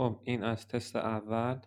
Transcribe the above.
خب این از تست اول.